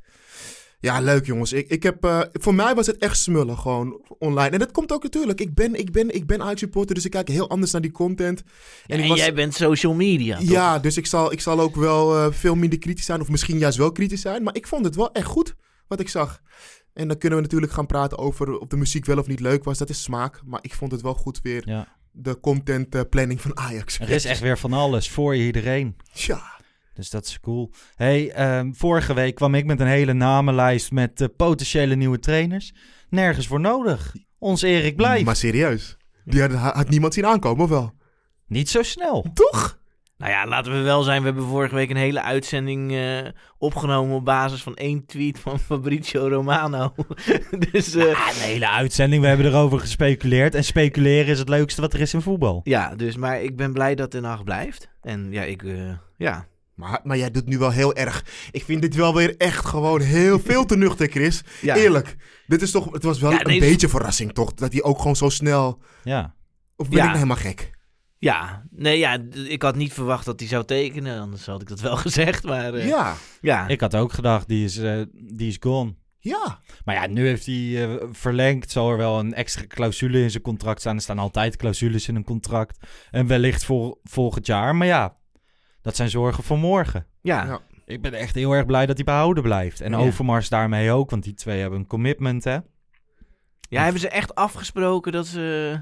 Ja, leuk jongens. Ik, ik heb, eh, voor mij was het echt smullen gewoon online. En dat komt ook natuurlijk. Ik ben, ik ben, ik ben Ajax-supporter, dus ik kijk heel anders naar die content. En, was- jij bent social media, toch? Ja, dus ik zal, ik zal ook wel eh, veel minder kritisch zijn. Of misschien juist wel kritisch zijn. Maar ik vond het wel echt goed wat ik zag. En dan kunnen we natuurlijk gaan praten over of de muziek wel of niet leuk was. Dat is smaak. Maar ik vond het wel goed weer. Ja. De content eh, planning van Ajax. Er is echt weer van alles voor iedereen. Ja. Dus dat is cool. Hey, ehm, vorige week kwam ik met een hele namenlijst met eh, potentiële nieuwe trainers. Nergens voor nodig. Ons Erik blijft. Maar serieus. Die had, had niemand zien aankomen, of wel? Niet zo snel. Toch? Nou ja, laten we wel zijn. We hebben vorige week een hele uitzending eh, opgenomen op basis van één tweet van Fabrizio Romano. dus eh, Ja, een hele uitzending. We hebben erover gespeculeerd. En speculeren is het leukste wat er is in voetbal. ja, dus maar ik ben blij dat de nacht blijft. En ja, ik, eh, ja. Maar, maar jij doet nu wel heel erg. Ik vind dit wel weer echt gewoon heel veel te nuchter, Chris. ja. Eerlijk. Dit is toch, het was wel Ja, een beetje verrassing, toch? Dat hij ook gewoon zo snel... Ja. Of ben Ja. ik nou helemaal gek? Ja, nee, ja, ik had niet verwacht dat hij zou tekenen. Anders had ik dat wel gezegd. Maar eh, Ja. ja. Ik had ook gedacht, die is, eh, die is gone. Ja. Maar ja, nu heeft hij eh, verlengd. Zal er wel een extra clausule in zijn contract staan. Er staan altijd clausules in een contract. En wellicht vol, volgend jaar. Maar ja, dat zijn zorgen voor morgen. ja. Ja. Ik ben echt heel erg blij dat hij behouden blijft. En Ja. Overmars daarmee ook, want die twee hebben een commitment, hè? Ja, hebben ze echt afgesproken dat ze...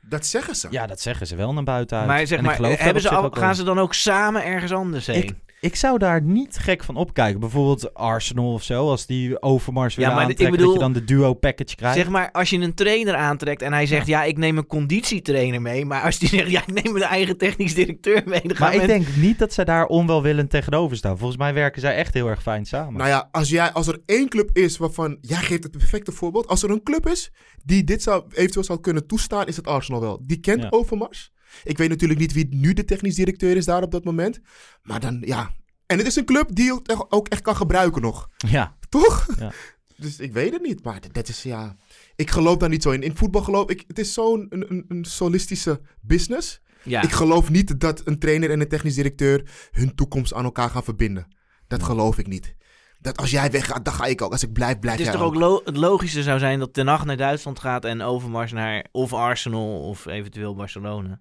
Dat zeggen ze. Ja, dat zeggen ze wel naar buiten uit. Maar zeg En ik maar, geloof daar hebben ze al, gaan ze dan ook samen ergens anders heen? Ik zou daar niet gek van opkijken. Bijvoorbeeld Arsenal of zo, als die Overmars willen maar ik aantrekken, bedoel- dat je dan de duo package krijgt. Zeg maar, als je een trainer aantrekt en hij zegt... Ja, ik neem een conditietrainer mee. Maar als die zegt... Ja, ik neem mijn eigen technisch directeur mee. Dan maar ik men- denk niet dat zij daar onwelwillend tegenover staan. Volgens mij werken zij echt heel erg fijn samen. Nou ja, als, jij, als er één club is waarvan... Jij geeft het perfecte voorbeeld. Als er een club is die dit zou, eventueel zou kunnen toestaan, is het Arsenal wel. Die kent Ja. Overmars. Ik weet natuurlijk niet wie nu de technisch directeur is daar op dat moment. Maar dan, ja... En het is een club die echt, ook echt kan gebruiken nog. Ja, Toch? Ja. Dus ik weet het niet. Maar dat is, ja... Ik geloof daar niet zo in. In voetbal geloof ik... Het is zo'n een, een, een solistische business. Ja. Ik geloof niet dat een trainer en een technisch directeur hun toekomst aan elkaar gaan verbinden. Dat geloof ik niet. Dat als jij weggaat, dan ga ik ook. Als ik blijf, blijf Het is jij toch ook lo- het logische zou zijn dat Ten Hag naar Duitsland gaat en Overmars naar of Arsenal of eventueel Barcelona.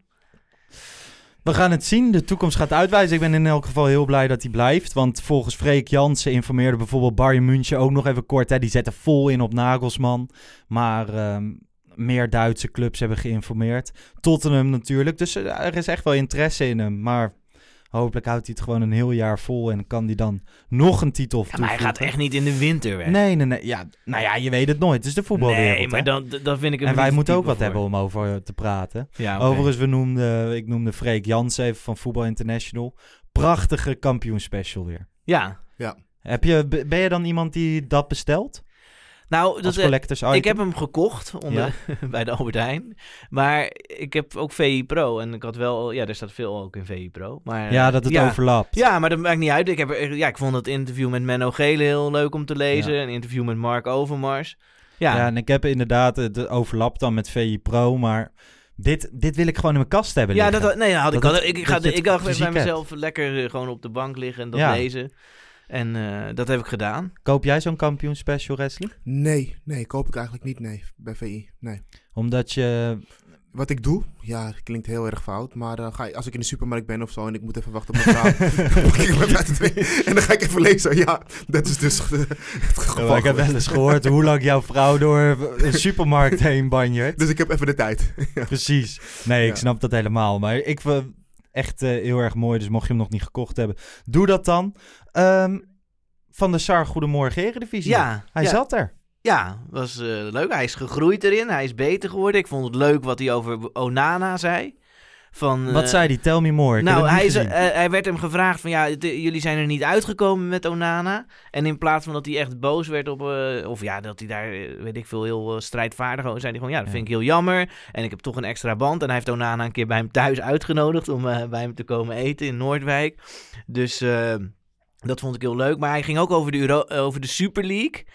We gaan het zien. De toekomst gaat uitwijzen. Ik ben in elk geval heel blij dat hij blijft. Want volgens Freek Jansen informeerde bijvoorbeeld Bayern München ook nog even kort. Hè, die zetten vol in op Nagelsman. Maar ehm, meer Duitse clubs hebben geïnformeerd. Tottenham natuurlijk. Dus eh, er is echt wel interesse in hem. Maar Hopelijk houdt hij het gewoon een heel jaar vol en kan hij dan nog een titel Ja, maar hij gaat echt niet in de winter weg. Nee, nee, nee. Ja, nou ja, je weet het nooit. Het is de voetbalwereld. Nee, maar hè? dan, dan vind ik het En wij moeten ook wat voor. hebben om over eh, te praten. Ja. Overigens, we noemden, ik noemde Freek Jans even van Voetbal International. Prachtige kampioenspecial weer. Ja. Ja. Heb je, ben je dan iemand die dat bestelt? Nou, dat, eh, collectors item? ik heb hem gekocht onder, bij de Albert Heijn. Maar ik heb ook VI Pro. En ik had wel... Ja, er staat veel ook in VI Pro. Maar, Ja, eh, dat het overlapt. Ja, maar dat maakt niet uit. Ik, heb, ja, ik vond het interview met Menno Gele heel leuk om te lezen. Ja. Een interview met Mark Overmars. Ja, Ja. en ik heb inderdaad, het overlap dan met VI Pro, maar dit, dit wil ik gewoon in mijn kast hebben Ja, dat, nee, had ik, Dat al. het- ik, dat ga, ik dacht bij hebt. mezelf lekker eh, gewoon op de bank liggen en dat lezen. En eh, dat heb ik gedaan. Koop jij zo'n kampioenspecial, Wesley? Nee, nee, koop ik eigenlijk niet, nee, bij VI, nee. Omdat je... Wat ik doe, ja, klinkt heel erg fout, maar eh, ga, ik- als ik in de supermarkt ben of zo en ik moet even wachten op mijn vrouw, en dan ga ik even lezen. Ja, dat is dus eh, het geval. Ik heb wel eens gehoord hoe lang jouw vrouw door een supermarkt heen banjert. Dus ik heb even de tijd. Ja. Precies. Nee, ik Ja. snap dat helemaal. Maar ik het echt eh, heel erg mooi. Dus mocht je hem nog niet gekocht hebben, doe dat dan. Ehm, van de Sar, Goedemorgen Eredivisie. Ja, Hij ja. zat er. Ja, was eh, leuk. Hij is gegroeid erin. Hij is beter geworden. Ik vond het leuk wat hij over Onana zei. Van, Wat eh, zei hij? Tell me more. Ik nou, hij, is, eh, hij werd hem gevraagd van ja, jullie zijn er niet uitgekomen met Onana. En in plaats van dat hij echt boos werd op, eh, of ja, dat hij daar, weet ik veel, heel strijdvaardig over, zei hij gewoon ja, dat vind ik heel jammer. En ik heb toch een extra band. En hij heeft Onana een keer bij hem thuis uitgenodigd om bij hem te komen eten in Noordwijk. Dus dat vond ik heel leuk. Maar hij ging ook over de, Euro over de Super League.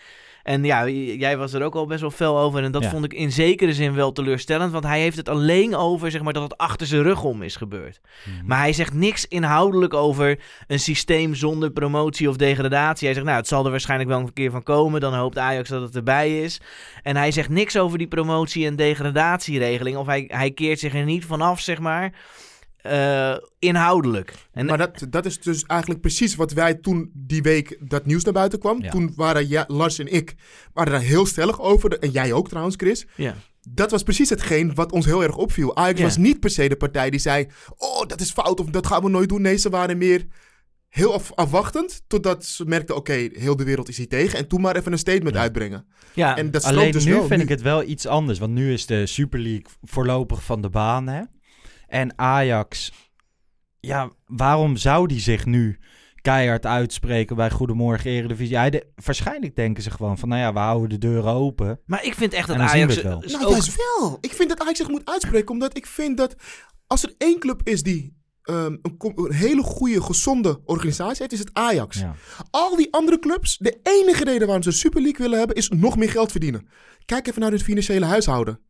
En ja, jij was er ook al best wel fel over. En dat Ja. vond ik in zekere zin wel teleurstellend. Want hij heeft het alleen over zeg maar, dat het achter zijn rug om is gebeurd. Mhm. Maar hij zegt niks inhoudelijk over een systeem zonder promotie of degradatie. Hij zegt, nou, het zal er waarschijnlijk wel een keer van komen. Dan hoopt Ajax dat het erbij is. En hij zegt niks over die promotie- en degradatieregeling. Of hij, hij keert zich er niet vanaf, zeg maar, eh, inhoudelijk. En, Maar dat, dat is dus eigenlijk precies wat wij toen die week dat nieuws naar buiten kwam. Ja. Toen waren ja, Lars en ik waren daar heel stellig over. En jij ook trouwens, Chris. ja. Dat was precies hetgeen wat ons heel erg opviel. Ajax Ja. was niet per se de partij die zei... Oh, dat is fout of dat gaan we nooit doen. Nee, ze waren meer heel af- afwachtend. Totdat ze merkten, oké, heel de wereld is hier tegen. En toen maar even een statement Ja. uitbrengen. ja. En dat Alleen dus nu wel. vind nu. ik het wel iets anders. Want nu is de Super League voorlopig van de baan. Hè? En Ajax, ja, waarom zou die zich nu keihard uitspreken bij Goedemorgen Eredivisie? Hij de- waarschijnlijk denken ze gewoon van, nou ja, we houden de deuren open. maar ik vind echt dat Ajax... we wel. is Nou, ook- juist wel. Ik vind dat Ajax zich moet uitspreken. Omdat ik vind dat als er één club is die ehm, een, hele goede, gezonde organisatie heeft, is het Ajax. Ja. Al die andere clubs, de enige reden waarom ze een Super League willen hebben, is nog meer geld verdienen. Kijk even naar het financiële huishouden.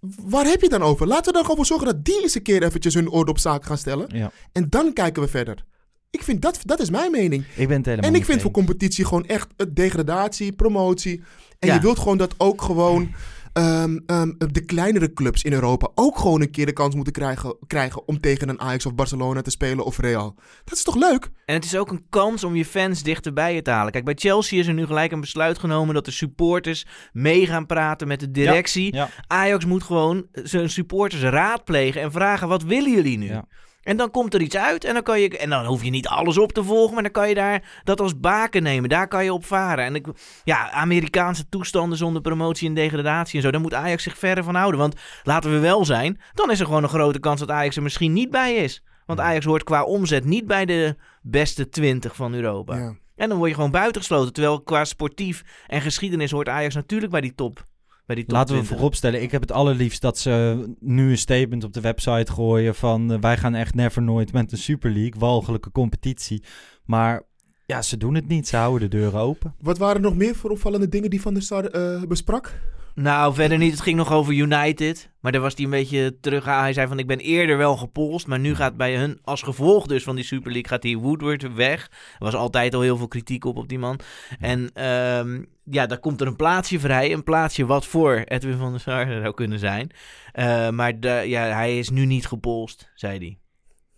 Waar heb je dan over? Laten we er gewoon voor zorgen dat die eens een keer eventjes hun orde op zaken gaan stellen. Ja. En dan kijken we verder. Ik vind dat, dat is mijn mening. Ik ben het helemaal En ik vind voor competitie gewoon echt degradatie, promotie. En Ja. je wilt gewoon dat ook gewoon ehm, ehm, de kleinere clubs in Europa ook gewoon een keer de kans moeten krijgen, krijgen om tegen een Ajax of Barcelona te spelen of Real. Dat is toch leuk? En het is ook een kans om je fans dichter bij je te halen. Kijk, bij Chelsea is er nu gelijk een besluit genomen dat de supporters mee gaan praten met de directie. Ja. Ajax moet gewoon zijn supporters raadplegen en vragen: wat willen jullie nu? Ja. En dan komt er iets uit en dan, kan je, en dan hoef je niet alles op te volgen, maar dan kan je daar dat als baken nemen. Daar kan je op varen. En ik, ja, Amerikaanse toestanden zonder promotie en degradatie en zo, daar moet Ajax zich verder van houden. Want laten we wel zijn, dan is er gewoon een grote kans dat Ajax er misschien niet bij is. Want Ajax hoort qua omzet niet bij de beste 20 van Europa. Ja. En dan word je gewoon buitengesloten. Terwijl qua sportief en geschiedenis hoort Ajax natuurlijk bij die top. Bij die top Laten we 20. vooropstellen, ik heb het allerliefst dat ze nu een statement op de website gooien van eh, wij gaan echt never nooit met een Super League, walgelijke competitie. Maar ja, ze doen het niet, ze houden de deuren open. Wat waren er nog meer voor opvallende dingen die Van der Sar eh, besprak? Nou, verder niet. Het ging nog over United. Maar daar was hij een beetje terug aan. Hij zei van, ik ben eerder wel gepolst. Maar nu gaat bij hun, als gevolg dus van die Super League, gaat die Woodward weg. Er was altijd al heel veel kritiek op op die man. En ehm, ja, daar komt er een plaatsje vrij. Een plaatsje wat voor Edwin van der Sar zou kunnen zijn. Eh, maar de, ja, hij is nu niet gepolst, zei hij.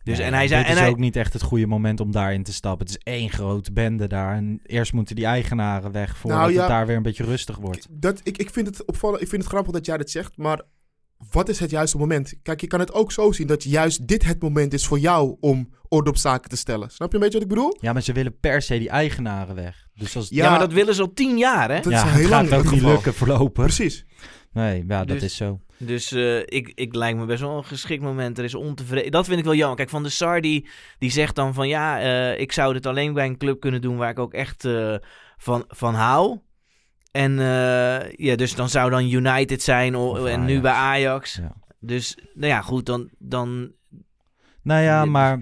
Dus, en hij zei, dit en is hij, ook niet echt het goede moment om daarin te stappen. Het is één grote bende daar. En eerst moeten die eigenaren weg voordat Nou ja, het daar weer een beetje rustig wordt. Dat, ik, ik, vind het opvallen, ik vind het grappig dat jij dat zegt, maar wat is het juiste moment? Kijk, je kan het ook zo zien dat juist dit het moment is voor jou om orde op zaken te stellen. Snap je een beetje wat ik bedoel? Ja, maar ze willen per se die eigenaren weg. Dus als, Ja, maar dat willen ze al tien jaar, hè? Dat ja, is al het gaat ook niet geval. lukken voorlopig. Precies. Nee, ja, dat Dus- is zo. Dus eh, ik, ik lijkt me best wel een geschikt moment. Er is ontevreden. Dat vind ik wel jammer. Kijk, Van de Sar die, die zegt dan van ja, eh, ik zou dit alleen bij een club kunnen doen waar ik ook echt eh, van, van hou. En ja, dus dan zou dan United zijn Of en nu bij Ajax. Ja. Dus nou ja, goed, dan, dan Nou ja, Dit- maar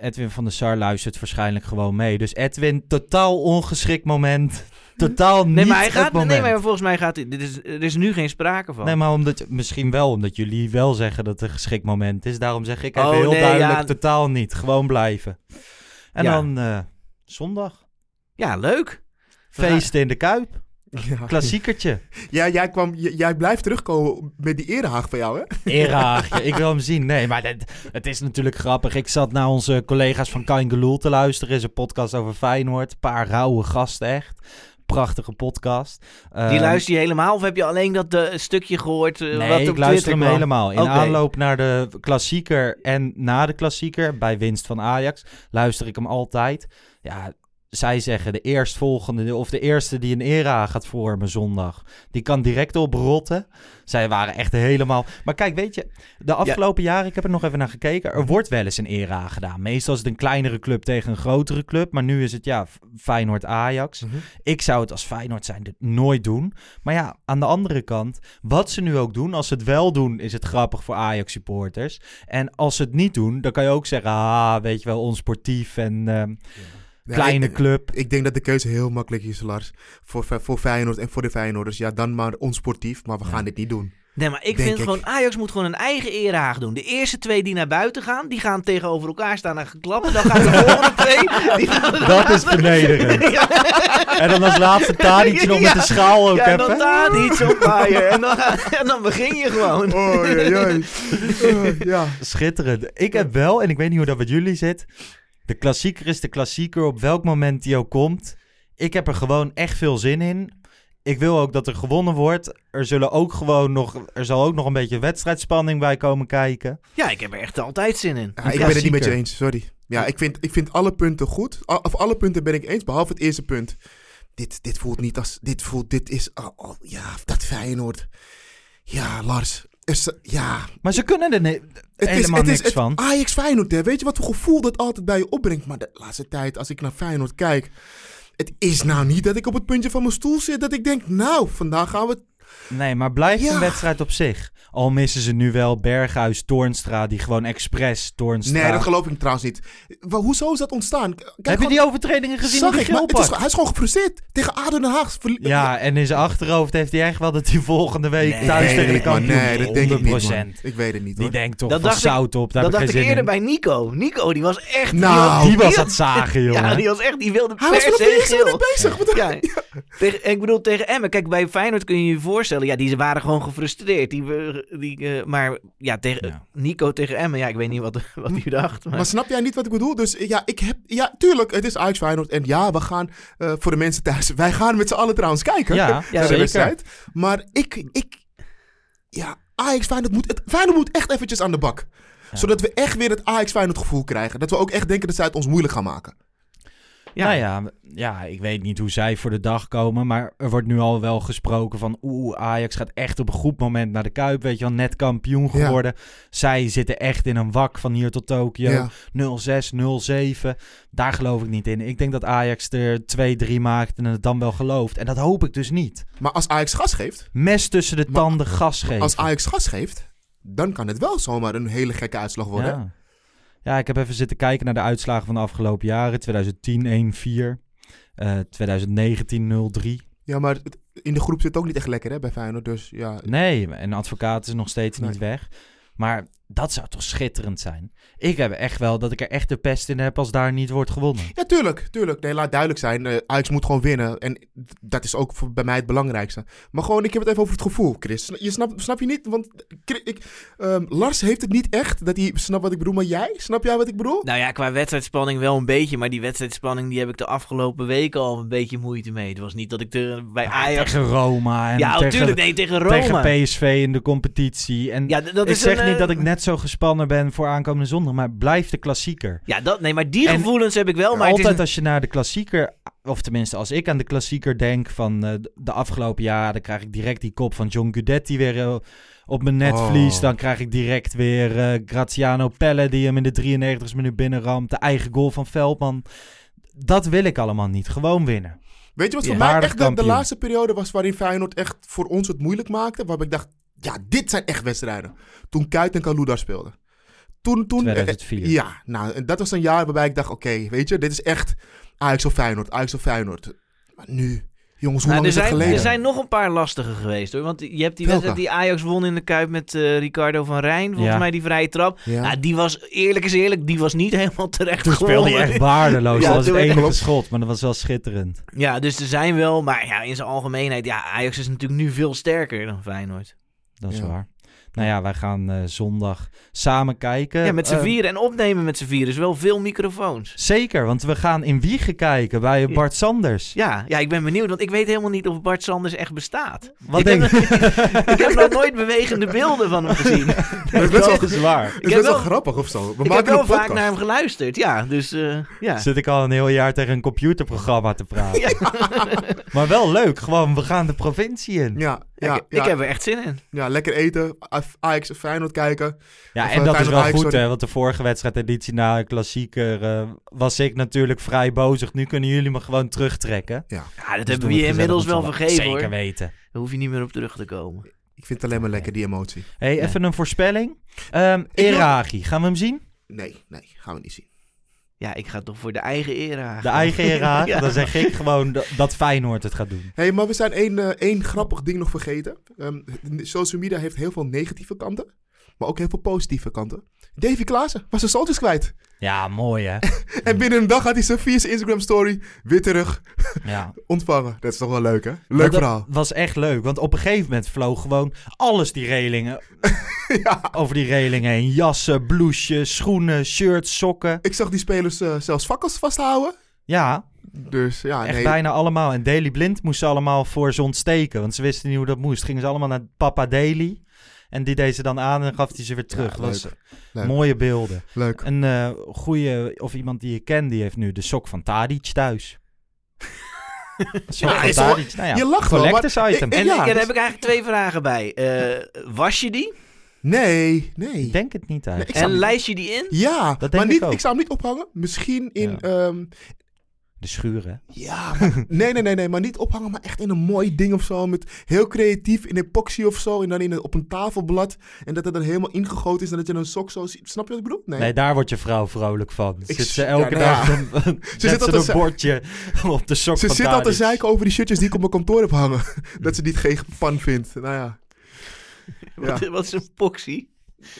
Edwin van der Sar luistert waarschijnlijk gewoon mee. Dus Edwin, totaal ongeschikt moment. Totaal niet Nee, maar hij gaat. moment. Nee, maar volgens mij gaat dit. is, er is nu geen sprake van. Nee, maar omdat, misschien wel omdat jullie wel zeggen dat het een geschikt moment is. Daarom zeg ik even Oh, heel nee, duidelijk, ja. totaal niet. Gewoon blijven. En Ja. dan eh, zondag. Ja, leuk. Feesten in de Kuip. Ja. Klassiekertje. Ja, jij, kwam, jij blijft terugkomen met die erehaag van jou, hè? Eraagje, ik wil hem zien. Nee, maar dat, het is natuurlijk grappig. Ik zat naar onze collega's van Kain Geloel te luisteren. is een podcast over Feyenoord. Een paar rauwe gasten echt. Prachtige podcast. Die Ehm, luister je helemaal of heb je alleen dat eh, stukje gehoord eh, Nee, wat ik luister hem helemaal. In aanloop naar de klassieker en na de klassieker, bij winst van Ajax, luister ik hem altijd. Ja, zij zeggen de eerstvolgende, of de eerste die een era gaat vormen zondag, die kan direct oprotten. Zij waren echt helemaal... Maar kijk, weet je, de afgelopen jaren, ik heb er nog even naar gekeken, er wordt wel eens een era gedaan. Meestal is het een kleinere club tegen een grotere club, maar nu is het ja, Feyenoord-Ajax. Mhm. Ik zou het als Feyenoord zijn nooit doen. Maar ja, aan de andere kant, wat ze nu ook doen, als ze het wel doen, is het grappig voor Ajax-supporters. En als ze het niet doen, dan kan je ook zeggen, ah, weet je wel, onsportief en ehm, kleine ik- club. Ik denk dat de keuze heel makkelijk is, Lars. Voor, voor Feyenoord en voor de Feyenoorders. Ja, dan maar onsportief, maar we gaan dit niet doen. Nee, maar ik Denk vind ik. gewoon, Ajax moet gewoon een eigen erehaag doen. De eerste twee die naar buiten gaan, die gaan tegenover elkaar staan en geklappen. Dan gaan de volgende twee, die gaan Dat is vernederend. En dan als laatste Tadic nog met de schaal ook ja, en dan iets op. En dan, en dan begin je gewoon. Oh, jee, jee. Ja. Schitterend. Ik heb wel, en ik weet niet hoe dat met jullie zit. De klassieker is de klassieker op welk moment die ook komt. Ik heb er gewoon echt veel zin in. Ik wil ook dat er gewonnen wordt. Er, zullen ook gewoon nog, er zal ook nog een beetje wedstrijdspanning bij komen kijken. Ja, ik heb er echt altijd zin in. Ja, ik ben het niet met je eens, sorry. Ja, ik vind, ik vind alle punten goed. Of alle punten ben ik eens, behalve het eerste punt. Dit, dit voelt niet als... Dit voelt... Dit is... oh, oh, ja, dat Feyenoord. Ja, Lars. Is- ja, Maar ze kunnen er ne- het helemaal is, het niks is, het van. Ajax Feyenoord, hè. Weet je wat voor gevoel dat altijd bij je opbrengt? Maar de laatste tijd, als ik naar Feyenoord kijk... Het is nou niet dat ik op het puntje van mijn stoel zit dat ik denk... Nou, vandaag gaan we... Nee, maar blijft Ja. een wedstrijd op zich. Al missen ze nu wel Berghuis, Toornstra, die gewoon expres Toornstra... Nee, dat geloof ik trouwens niet. Hoezo is dat ontstaan? Kijk, Heb je die overtredingen gezien? Zag ik, maar het is, hij is gewoon gefrustreerd. Tegen ADO Den Haag. Ja, en in zijn achterhoofd heeft hij echt wel dat hij volgende week Nee, thuis tegen de kampioen... Nee, dat denk ik niet, man. 100%. Ik weet het niet, Die denkt toch Dat van dacht zout op, daar Dat dacht ik eerder in. bij Nico. Nico, die was echt... Nou, Die was aan het zagen, jongen. Ja, die was echt... Die wilde Hij per was se geel. minuut bezig. Wat- Ja, tegen, ik bedoel tegen Emmen. Kijk, bij Feyenoord kun je je voorstellen. Ja, die waren gewoon gefrustreerd. Die, we- die, eh, maar ja, tegen Ja. Nico tegen Emmen. Ja, ik weet niet wat, wat hij dacht. Maar, Maar snap jij niet wat ik bedoel? Dus ja, ik heb... Ja, tuurlijk, het is Ajax Feyenoord. En ja, we gaan eh, voor de mensen thuis... Wij gaan met z'n allen trouwens kijken. Ja, naar ja, de zeker. wedstrijd. Maar ik... ik ja, Ajax Feyenoord moet... Het, Feyenoord moet echt eventjes aan de bak. Zodat we echt weer het Ajax Feyenoord gevoel krijgen. Dat we ook echt denken dat zij het ons moeilijk gaan maken. Ja, Nou ja, ja, ik weet niet hoe zij voor de dag komen. Maar er wordt nu al wel gesproken van... Oeh, Ajax gaat echt op een goed moment naar de Kuip. Weet je wel, net kampioen Ja. geworden. Zij zitten echt in een wak van hier tot Tokio. Ja. 0-6, 0-7. Daar geloof ik niet in. Ik denk dat Ajax er 2-3 maakt en het dan wel gelooft. En dat hoop ik dus niet. Maar als Ajax gas geeft... Mes tussen de Maar tanden gas geven. Als Ajax gas geeft... Dan kan het wel zomaar een hele gekke uitslag worden. Ja. Ja, ik heb even zitten kijken naar de uitslagen van de afgelopen jaren. 2010 1-4. eh 2019 0-3. Ja, maar in de groep zit ook niet echt lekker hè, bij Feyenoord. Dus ja, Nee, en advocaat is nog steeds niet weg. Maar Dat zou toch schitterend zijn? Ik heb echt wel dat ik er echt de pest in heb als daar niet wordt gewonnen. Ja, tuurlijk, tuurlijk. Nee, laat duidelijk zijn. eh Ajax moet gewoon winnen. En dat is ook voor, bij mij het belangrijkste. Maar gewoon, ik heb het even over het gevoel, Chris. Je snap, snap je niet? Want Chris, ik, ehm, Lars heeft het niet echt dat hij snapt wat ik bedoel. Maar jij, snap jij wat ik bedoel? Nou ja, qua wedstrijdspanning wel een beetje. Maar die wedstrijdspanning die heb ik de afgelopen weken al een beetje moeite mee. Het was niet dat ik er bij Ajax... Tegen Roma. En Ja, tegen, natuurlijk. Nee, tegen Roma. Tegen PSV in de competitie. En Ja, ik zeg een, niet eh, dat ik net zo gespannen ben voor aankomende zondag, maar blijf de klassieker. Ja, dat, nee, maar die En gevoelens heb ik wel. Maar het Altijd als je naar de klassieker, of tenminste als ik aan de klassieker denk van eh, de afgelopen jaren, dan krijg ik direct die kop van John Guidetti weer eh, op mijn netvlies. Oh. Dan krijg ik direct weer eh, Graziano Pelle die hem in de 93e minuut binnenramt. De eigen goal van Veldman. Dat wil ik allemaal niet. Gewoon winnen. Weet je wat voor Ja. mij echt de, de laatste periode was waarin Feyenoord echt voor ons het moeilijk maakte? Waarbij ik dacht, ja, dit zijn echt wedstrijden. Toen Kuit en Kaluda speelden. Toen, toen, eh, 2004. ja, nou, en dat was een jaar waarbij ik dacht, oké, weet je, dit is echt Ajax of Feyenoord, Ajax of Feyenoord. Maar nu, jongens, hoe Nou, lang er, het zijn, geleden? er zijn nog een paar lastige geweest hoor. Want je hebt die wedstrijd die Ajax won in de Kuip met eh, Ricardo van Rijn. Volgens Ja. mij die vrije trap. Ja. Nou, die was, eerlijk is eerlijk, die was niet helemaal terecht Toen speelde hij echt waardeloos. Ja, dat was het enige schot, maar dat was wel schitterend. Ja, dus er zijn wel, maar ja, in zijn algemeenheid, ja, Ajax is natuurlijk nu veel sterker dan Feyenoord. Dat is Ja. waar. Nou ja, wij gaan eh, zondag samen kijken. Ja, met z'n Eh, vieren en opnemen met z'n vieren, dus wel veel microfoons. Zeker, want we gaan in Wiegen kijken bij Ja. Bart Sanders. Ja, ja, ik ben benieuwd, want ik weet helemaal niet of Bart Sanders echt bestaat. Wat ik, denk heb, ik heb nog nooit bewegende beelden van hem gezien. Dat is best wel, Dat is heb best wel wel- grappig of zo. We ik heb maken wel een vaak naar hem geluisterd, ja. Dus eh, ja. Zit ik al een heel jaar tegen een computerprogramma te praten. maar wel leuk, gewoon we gaan de provincie in. Ja, ja, ik, ja, ik heb er echt zin in. ja, lekker eten, Ajax en Feyenoord kijken. Ja, Of, en eh, dat is wel Ajax, goed, hè? Want de vorige wedstrijdeditie na een klassieker eh, was ik natuurlijk vrij bozig. Nu kunnen jullie me gewoon terugtrekken. Ja, Ja, dat Dus hebben we je inmiddels wel vergeven. Zeker hoor. weten. Daar hoef je niet meer op terug te komen. ik vind het alleen maar lekker, die emotie. hey, Ja. even een voorspelling. Ehm wil- Eragi, gaan we hem zien? Nee, nee, gaan we niet zien. Ja, ik ga toch voor de eigen era. De eigen? Ja. Dan zeg ik gewoon dat, dat Feyenoord het gaat doen. Hé, hey, maar we zijn één, eh, één grappig ding nog vergeten. Ehm, social media heeft heel veel negatieve kanten, maar ook heel veel positieve kanten. Davy Klaassen was zijn saltjes kwijt. Ja, mooi hè? En binnen een dag had hij zijn via zijn Instagram story weer terug Ja. ontvangen. Dat is toch wel leuk, hè? Leuk dat verhaal. was echt leuk, want op een gegeven moment vloog gewoon alles die relingen. ja. Over die relingen heen. Jassen, blouses, schoenen, shirts, sokken. Ik zag die spelers eh, zelfs fakkels vasthouden. Ja, Dus ja, echt nee. bijna allemaal. En Daily Blind moest ze allemaal voor ze ontsteken, want ze wisten niet hoe dat moest. Gingen ze allemaal naar Papa Daily. En die deed ze dan aan en gaf hij ze weer terug. Ja, was leuk. Mooie beelden. Leuk. Een eh goede, of iemand die je kent, die heeft nu de sok van Tadic thuis. sok Ja, van Tadic, nou ja, je lacht wel, collectors maar- item. ik- En Ja, ja, daar dus- heb ik eigenlijk twee vragen bij. Eh, was je die? Nee, nee. Ik denk het niet Nee, uit. ik En lijst je die in? Ja, Dat denk maar ik niet, ook. ik zou hem niet ophangen. Misschien in... Ja. De schuren. ja, maar- nee, nee, nee, nee. Maar niet ophangen, maar echt in een mooi ding of zo. Met heel creatief in epoxy of zo. En dan in een, op een tafelblad. En dat het dan helemaal ingegoten is. En dat je een sok zo ziet. Snap je wat ik bedoel? Nee. Nee, daar wordt je vrouw vrolijk van. Ik Zit ze elke ja, dag ja. zit ze altijd een bordje op de sok Ze van zit al te zeiken over die shirtjes die ik op mijn kantoor heb hangen. dat ze die het geen pan vindt. Nou ja. Wat, wat is een poxy?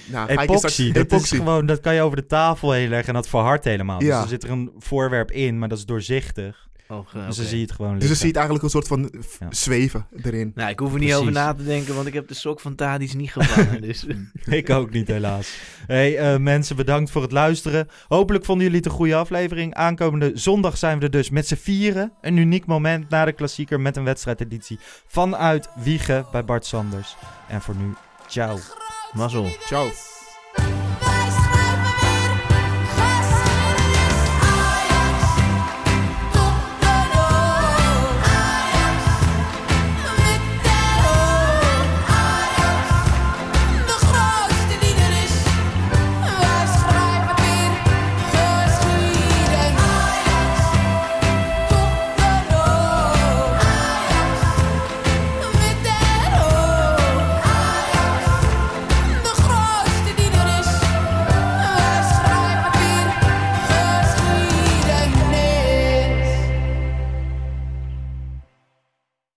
Nou, Epoxy, dat is gewoon, dat kan je over de tafel heen leggen en dat verhardt helemaal. Ja. Dus er zit er een voorwerp in, maar dat is doorzichtig. Oh, Dus dan zie je het gewoon Dus dan liggen. zie je het eigenlijk een soort van Ja. zweven erin. Nou, ik hoef er niet Precies. over na te denken, want ik heb de sok van Tadic niet gevangen. dus. Ik ook niet, helaas. Hey, eh, mensen, bedankt voor het luisteren. Hopelijk vonden jullie het een goede aflevering. Aankomende zondag zijn we er dus met z'n vieren. Een uniek moment na de klassieker met een wedstrijdeditie vanuit Wiegen bij Bart Sanders. En voor nu, ciao. Mazzel. Ciao.